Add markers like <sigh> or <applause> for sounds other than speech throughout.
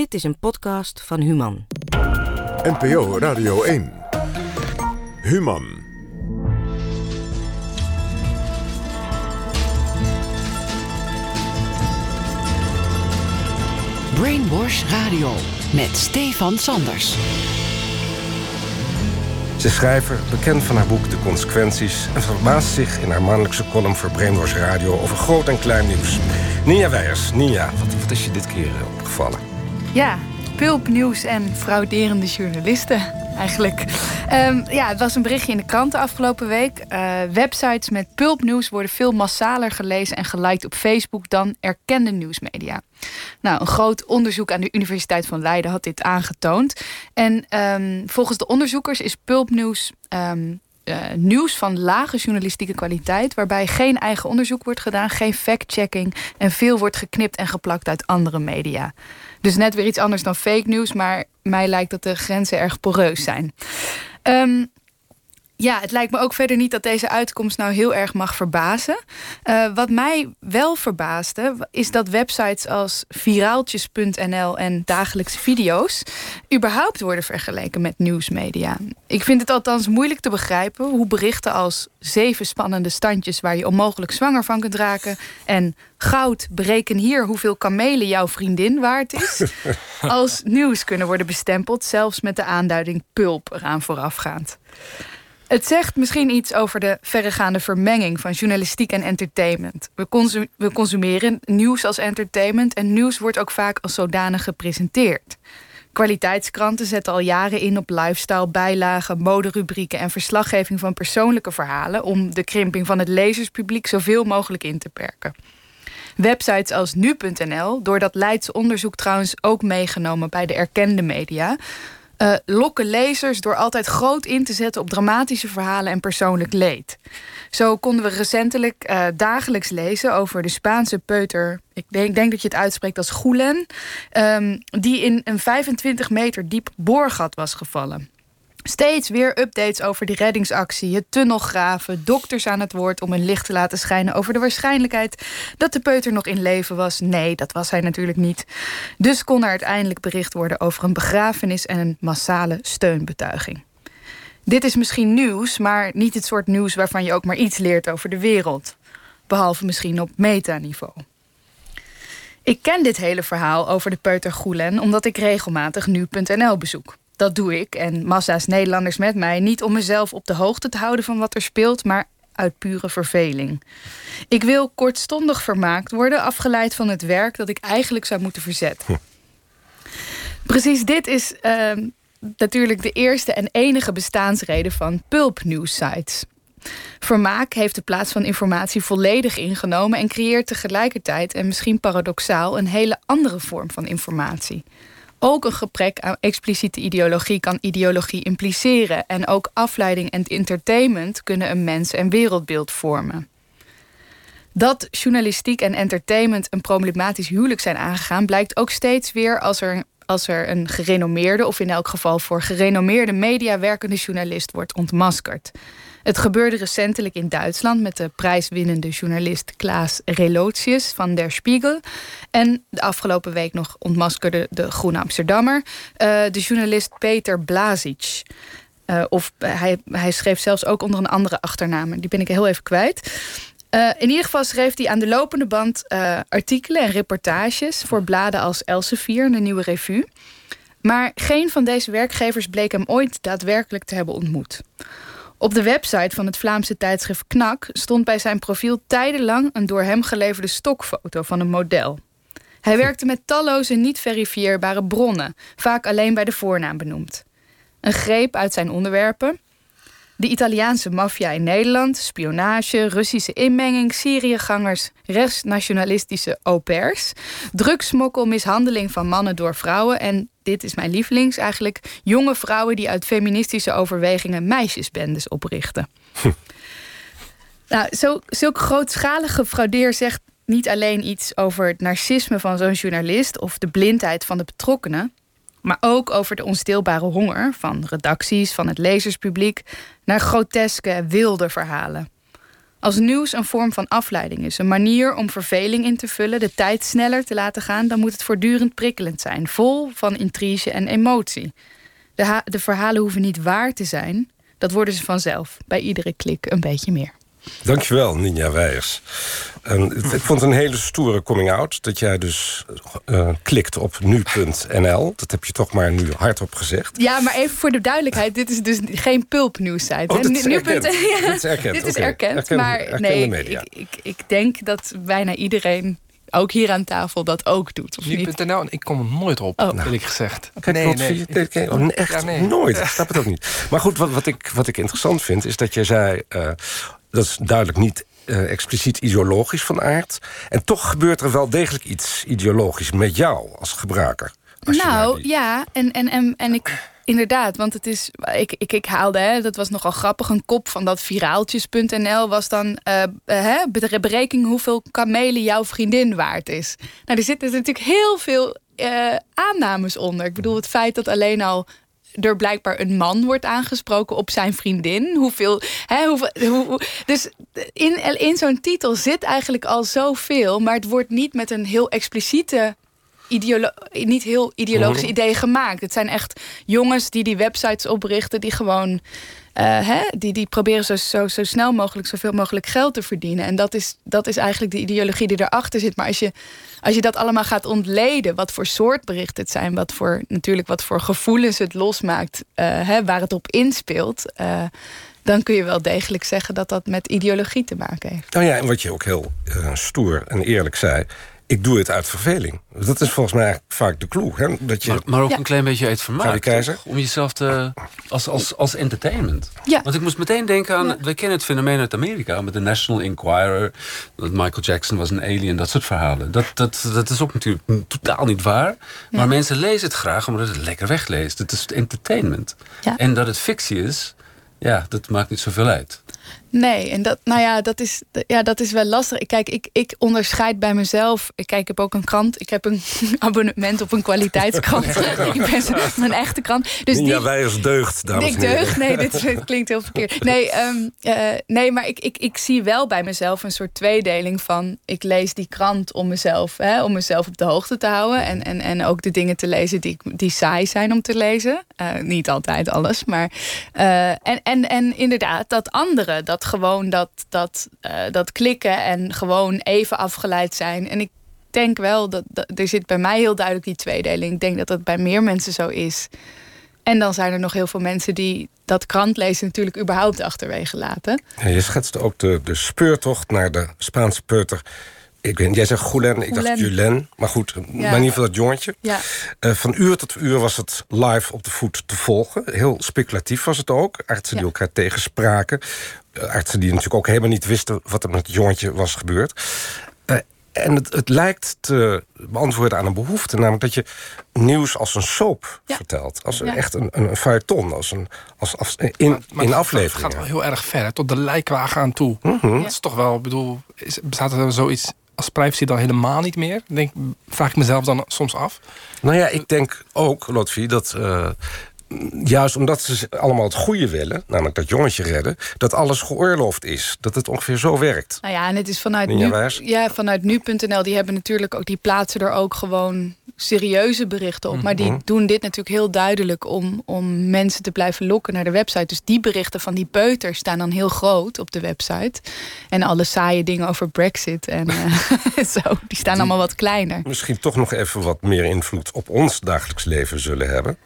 Dit is een podcast van Human. NPO Radio 1. Human. Brainwash Radio met Stefan Sanders. Ze is schrijver, bekend van haar boek De Consequenties... en verbaast zich in haar maandelijkse column voor Brainwash Radio... over groot en klein nieuws. Nia Weijers, Nia, wat, wat is je dit keer eh, opgevallen? Ja, pulpnieuws en frauderende journalisten eigenlijk. Ehm, ja, het was een berichtje in de kranten afgelopen week. Uh, websites met pulpnieuws worden veel massaler gelezen en geliked op Facebook dan erkende nieuwsmedia. Nou, een groot onderzoek aan de Universiteit van Leiden had dit aangetoond. En um, volgens de onderzoekers is pulpnieuws um, uh, nieuws van lage journalistieke kwaliteit, waarbij geen eigen onderzoek wordt gedaan, geen fact-checking en veel wordt geknipt en geplakt uit andere media. Dus net weer iets anders dan fake news, maar mij lijkt dat de grenzen erg poreus zijn. Um, ja, het lijkt me ook verder niet dat deze uitkomst nou heel erg mag verbazen. Uh, wat mij wel verbaasde, is dat websites als viraaltjes.nl en dagelijkse video's überhaupt worden vergeleken met nieuwsmedia. Ik vind het althans moeilijk te begrijpen hoe berichten als zeven spannende standjes waar je onmogelijk zwanger van kunt raken en goud, bereken hier hoeveel kamelen jouw vriendin waard is, <laughs> als nieuws kunnen worden bestempeld, zelfs met de aanduiding pulp eraan voorafgaand. Het zegt misschien iets over de verregaande vermenging van journalistiek en entertainment. We, consumeren nieuws als entertainment en nieuws wordt ook vaak als zodanig gepresenteerd. Kwaliteitskranten zetten al jaren in op lifestyle, bijlagen, moderubrieken en verslaggeving van persoonlijke verhalen om de krimping van het lezerspubliek zoveel mogelijk in te perken. Websites als nu.nl, door dat Leidse onderzoek trouwens ook meegenomen bij de erkende media, uh, lokken lezers door altijd groot in te zetten op dramatische verhalen en persoonlijk leed. Zo konden we recentelijk uh, dagelijks lezen over de Spaanse peuter. Ik denk, dat je het uitspreekt als Gulen. Um, die in een 25 meter diep boorgat was gevallen. Steeds weer updates over die reddingsactie, het tunnelgraven, dokters aan het woord om een licht te laten schijnen over de waarschijnlijkheid dat de peuter nog in leven was. Nee, dat was hij natuurlijk niet. Dus kon er uiteindelijk bericht worden over een begrafenis en een massale steunbetuiging. Dit is misschien nieuws, maar niet het soort nieuws waarvan je ook maar iets leert over de wereld. Behalve misschien op metaniveau. Ik ken dit hele verhaal over de peuter Goelen omdat ik regelmatig nu.nl bezoek. Dat doe ik en massa's Nederlanders met mij. Niet om mezelf op de hoogte te houden van wat er speelt, maar uit pure verveling. Ik wil kortstondig vermaakt worden, afgeleid van het werk dat ik eigenlijk zou moeten verzetten. Hm. Precies dit is uh, natuurlijk de eerste en enige bestaansreden van pulp news sites. Vermaak heeft de plaats van informatie volledig ingenomen en creëert tegelijkertijd en misschien paradoxaal een hele andere vorm van informatie. Ook een gebrek aan expliciete ideologie kan ideologie impliceren. En ook afleiding en entertainment kunnen een mens- en wereldbeeld vormen. Dat journalistiek en entertainment een problematisch huwelijk zijn aangegaan, blijkt ook steeds weer als er, als er een gerenommeerde, of in elk geval voor gerenommeerde media werkende journalist wordt ontmaskerd. Het gebeurde recentelijk in Duitsland met de prijswinnende journalist Klaas Relotius van Der Spiegel. En de afgelopen week nog ontmaskerde de Groene Amsterdammer uh, de journalist Peter Blazic. Uh, of hij, hij schreef zelfs ook onder een andere achternaam. Die ben ik heel even kwijt. Uh, in ieder geval schreef hij aan de lopende band artikelen en reportages voor bladen als Elsevier, de Nieuwe Revue. Maar geen van deze werkgevers bleek hem ooit daadwerkelijk te hebben ontmoet. Op de website van het Vlaamse tijdschrift Knak stond bij zijn profiel tijdenlang een door hem geleverde stokfoto van een model. Hij werkte met talloze niet verifieerbare bronnen, vaak alleen bij de voornaam benoemd. Een greep uit zijn onderwerpen: de Italiaanse maffia in Nederland, spionage, Russische inmenging, Syriëgangers, rechtsnationalistische au pairs, drugsmokkel, mishandeling van mannen door vrouwen en dit is mijn lievelings eigenlijk, jonge vrouwen die uit feministische overwegingen meisjesbendes oprichten. Hm. Nou, zo, zulk grootschalige fraudeer zegt niet alleen iets over het narcisme van zo'n journalist of de blindheid van de betrokkenen, maar ook over de onstilbare honger van redacties, van het lezerspubliek, naar groteske, wilde verhalen. Als nieuws een vorm van afleiding is, een manier om verveling in te vullen, de tijd sneller te laten gaan, dan moet het voortdurend prikkelend zijn, vol van intrige en emotie. De, de verhalen hoeven niet waar te zijn, dat worden ze vanzelf, bij iedere klik een beetje meer. Dankjewel, Ninja Weijers. En ik vond het een hele stoere coming-out... dat jij dus uh, klikt op nu.nl. Dat heb je toch maar nu hardop gezegd. Ja, maar even voor de duidelijkheid... dit is dus geen pulpnieuwsite. Oh, dit is erkend. <laughs> ja, dit is erkend. dit is okay. erkend, maar nee, media. ik, ik, ik denk dat bijna iedereen... ook hier aan tafel dat ook doet, of niet? Nu.nl, ik kom er nooit op, Oh. eerlijk gezegd. Kijk, nee, nee. je- oh, echt Ja, nee. nooit. Ik <laughs> snap het ook niet. Maar goed, wat, wat, ik, wat ik interessant vind, is dat jij zei... eh, dat is duidelijk niet eh, expliciet ideologisch van aard. En toch gebeurt er wel degelijk iets ideologisch met jou als gebruiker. Als Nou die- ja, en, en, en, en ik. Inderdaad, want het is. Ik, ik, ik haalde, hè, dat was nogal grappig. Een kop van dat viraaltjes.nl was dan. eh, hè, be- berekening hoeveel kamelen jouw vriendin waard is. Nou, er zitten natuurlijk heel veel aannames onder. Ik bedoel, het feit dat alleen al er blijkbaar een man wordt aangesproken op zijn vriendin. Hoeveel. Hè, hoeveel hoe, hoe- dus in, in zo'n titel zit eigenlijk al zoveel. Maar het wordt niet met een heel expliciete. Ideolo niet heel ideologische ideeën gemaakt. Het zijn echt jongens die die websites oprichten, die gewoon. Eh, hè, die, die proberen zo, zo, zo snel mogelijk zoveel mogelijk geld te verdienen. En dat is, dat is eigenlijk de ideologie die erachter zit. Maar als je, als je dat allemaal gaat ontleden, wat voor soort berichten het zijn, wat voor, natuurlijk wat voor gevoelens het losmaakt, eh, hè, waar het op inspeelt, eh, dan kun je wel degelijk zeggen dat dat met ideologie te maken heeft. Nou ja, en wat je ook heel stoer en eerlijk zei... ik doe het uit verveling. Dat is volgens mij eigenlijk vaak de clue. Hè? Dat je, Maar, maar ook Ja. een klein beetje uit vermaak. Om jezelf te. als, als, als entertainment. Ja. Want ik moest meteen denken aan. Ja. We kennen het fenomeen uit Amerika met de National Enquirer. Dat Michael Jackson was een alien, dat soort verhalen. Dat, dat, dat is ook natuurlijk totaal niet waar. Maar mensen lezen het graag omdat het lekker wegleest. Het is entertainment. Ja. En dat het fictie is, ja, dat maakt niet zoveel uit. Nee, en dat, nou ja, dat is, ja, dat is wel lastig. Kijk, ik, ik onderscheid bij mezelf. Ik, kijk, ik heb ook een krant. Ik heb een <laughs> abonnement op een kwaliteitskrant. <laughs> ik ben mijn echte krant. Dus Ninja die, Weijers deugd, dames ik en heren. deug. Nee, dit, dit klinkt heel verkeerd. Nee, ehm, eh, nee maar ik, ik, ik zie wel bij mezelf een soort tweedeling van... ik lees die krant om mezelf, hè, om mezelf op de hoogte te houden... en, en, en ook de dingen te lezen die, die saai zijn om te lezen. Eh, niet altijd alles, maar... eh, en, en, en inderdaad, dat andere, dat gewoon dat, dat, eh, dat klikken... en gewoon even afgeleid zijn. En ik denk wel dat, er zit bij mij heel duidelijk die tweedeling. Ik denk dat dat bij meer mensen zo is... En dan zijn er nog heel veel mensen die dat krantlezen natuurlijk überhaupt achterwege laten. Je schetste ook de, de speurtocht naar de Spaanse peuter. Ik weet, jij zegt Goulen, ik dacht. Julen. Maar goed, maar in ieder geval dat jongetje. Ja. Eh, van uur tot uur was het live op de voet te volgen. Heel speculatief was het ook. Artsen die elkaar tegenspraken. Eh, artsen die natuurlijk ook helemaal niet wisten... wat er met het jongetje was gebeurd. Eh, en het, het lijkt te beantwoorden aan een behoefte. Namelijk dat je nieuws als een soap Ja. vertelt. Als een, Ja. echt een, een, feuilleton. Als een, als, als, in, Maar in het gaat- afleveringen. Het gaat wel heel erg ver, hè, tot de lijkwagen aan toe. Mhm. Dat is toch wel, ik bedoel, is, bestaat er zoiets als privacy dan helemaal niet meer? Denk, vraag ik mezelf dan soms af. Nou ja, ik denk ook, Lotfi, dat eh, juist omdat ze allemaal het goede willen, namelijk dat jongetje redden, dat alles geoorloofd is. Dat het ongeveer zo werkt. Nou ja, en het is vanuit nu, ja, vanuit nu.nl, die hebben natuurlijk ook, die plaatsen er ook gewoon serieuze berichten op. Maar die Mhm. doen dit natuurlijk heel duidelijk om, om mensen te blijven lokken naar de website. Dus die berichten van die peuters staan dan heel groot op de website. En alle saaie dingen over Brexit en <laughs> eh, <laughs> zo, die staan allemaal wat kleiner. Misschien toch nog even wat meer invloed op ons dagelijks leven zullen hebben.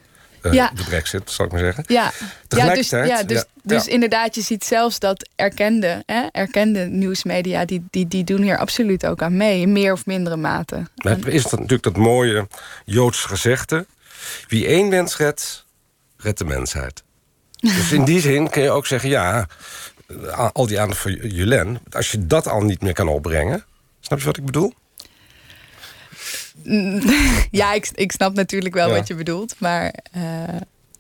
Eh, Ja. De brexit, zal ik maar zeggen. Ja, ja dus, ja, dus, dus inderdaad, je ziet zelfs dat erkende, hè, erkende nieuwsmedia, die, die, die doen hier absoluut ook aan mee, in meer of mindere mate. Maar is dat natuurlijk dat mooie Joods gezegde. Wie één mens redt, redt de mensheid. Dus in die zin kun je ook zeggen, ja, eh, al die aandacht voor Julen, als je dat al niet meer kan opbrengen, snap je wat ik bedoel? <laughs> Ja, ik, ik snap natuurlijk wel Ja. wat je bedoelt, maar eh,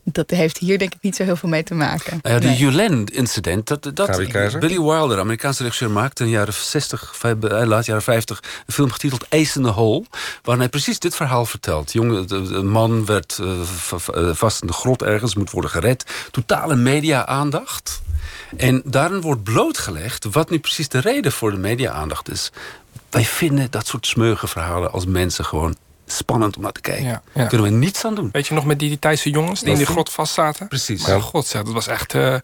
dat heeft hier denk ik niet zo heel veel mee te maken. Nou ja, de Nee. Julen-incident. Dat, dat? Billy Wilder, Amerikaanse regisseur, maakte in de jaren 60, vijf- eh, laat jaren 50... een film getiteld Ace in the Hole... waarin hij precies dit verhaal vertelt. Jongen, de- de- een man werd eh, eh, vast in de grot ergens, moet worden gered. Totale media-aandacht. En daarin wordt blootgelegd wat nu precies de reden voor de media-aandacht is. Wij vinden dat soort smeugen verhalen als mensen gewoon spannend om naar te kijken. Ja, ja. Kunnen we niets aan doen. Weet je nog met die, die Thaise jongens die in die grot vastzaten? Precies. Maar god, dat was echt eh,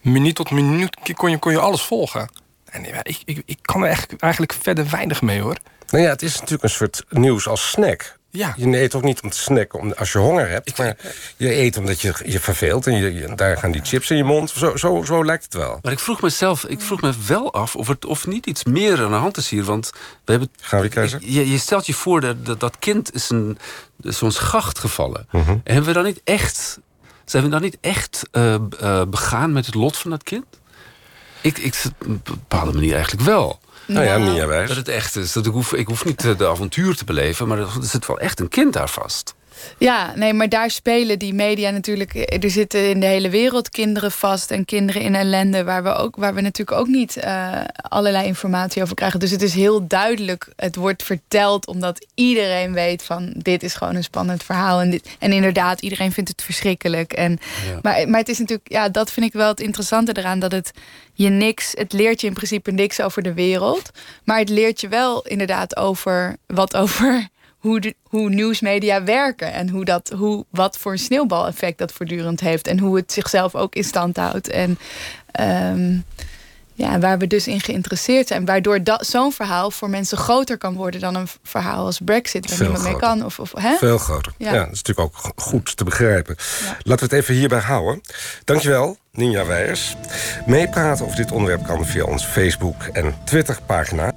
minuut tot minuut kon je, kon je alles volgen. En ik, ik, ik kan er echt, eigenlijk verder weinig mee hoor. Nou ja, het is natuurlijk een soort nieuws als snack. Ja. Je eet ook niet om te snacken om, als je honger hebt. Maar je eet omdat je je verveelt. En je, je- daar gaan die chips in je mond. Zo, zo, zo lijkt het wel. Maar ik vroeg mezelf, ik vroeg me wel af of, het, of niet iets meer aan de hand is hier. Want we hebben. Gaan we? Je, je stelt je voor dat dat, dat kind is een is zo'n schacht gevallen. Mhm. En hebben we dan niet echt. Zijn we dan niet echt eh, eh, begaan met het lot van dat kind? Ik, ik op een bepaalde manier eigenlijk wel. Nou ja, Wijs. Dat het echt is. Dat ik, hoef, ik hoef niet eh, de avontuur te beleven, maar er zit wel echt een kind daar vast. Ja, nee, maar daar spelen die media natuurlijk. Er zitten in de hele wereld kinderen vast en kinderen in ellende, waar we, ook, waar we natuurlijk ook niet eh, allerlei informatie over krijgen. Dus het is heel duidelijk. Het wordt verteld omdat iedereen weet van dit is gewoon een spannend verhaal. En, dit, en inderdaad, iedereen vindt het verschrikkelijk. En, Ja. maar, maar het is natuurlijk, ja, dat vind ik wel het interessante eraan, dat het je niks, het leert je in principe niks over de wereld. Maar het leert je wel inderdaad over wat over hoe, de, hoe nieuwsmedia werken. En hoe dat, hoe, wat voor een sneeuwbaleffect dat voortdurend heeft. En hoe het zichzelf ook in stand houdt. En ehm, ja, waar we dus in geïnteresseerd zijn. Waardoor dat, zo'n verhaal voor mensen groter kan worden dan een verhaal als Brexit. Waar Veel niemand mee kan. Of, of, hè? Veel groter. Ja. Ja. dat is natuurlijk ook go- goed te begrijpen. Ja. Laten we het even hierbij houden. Dankjewel, Ninja Weijers. Meepraten over dit onderwerp kan via onze Facebook- en Twitter-pagina.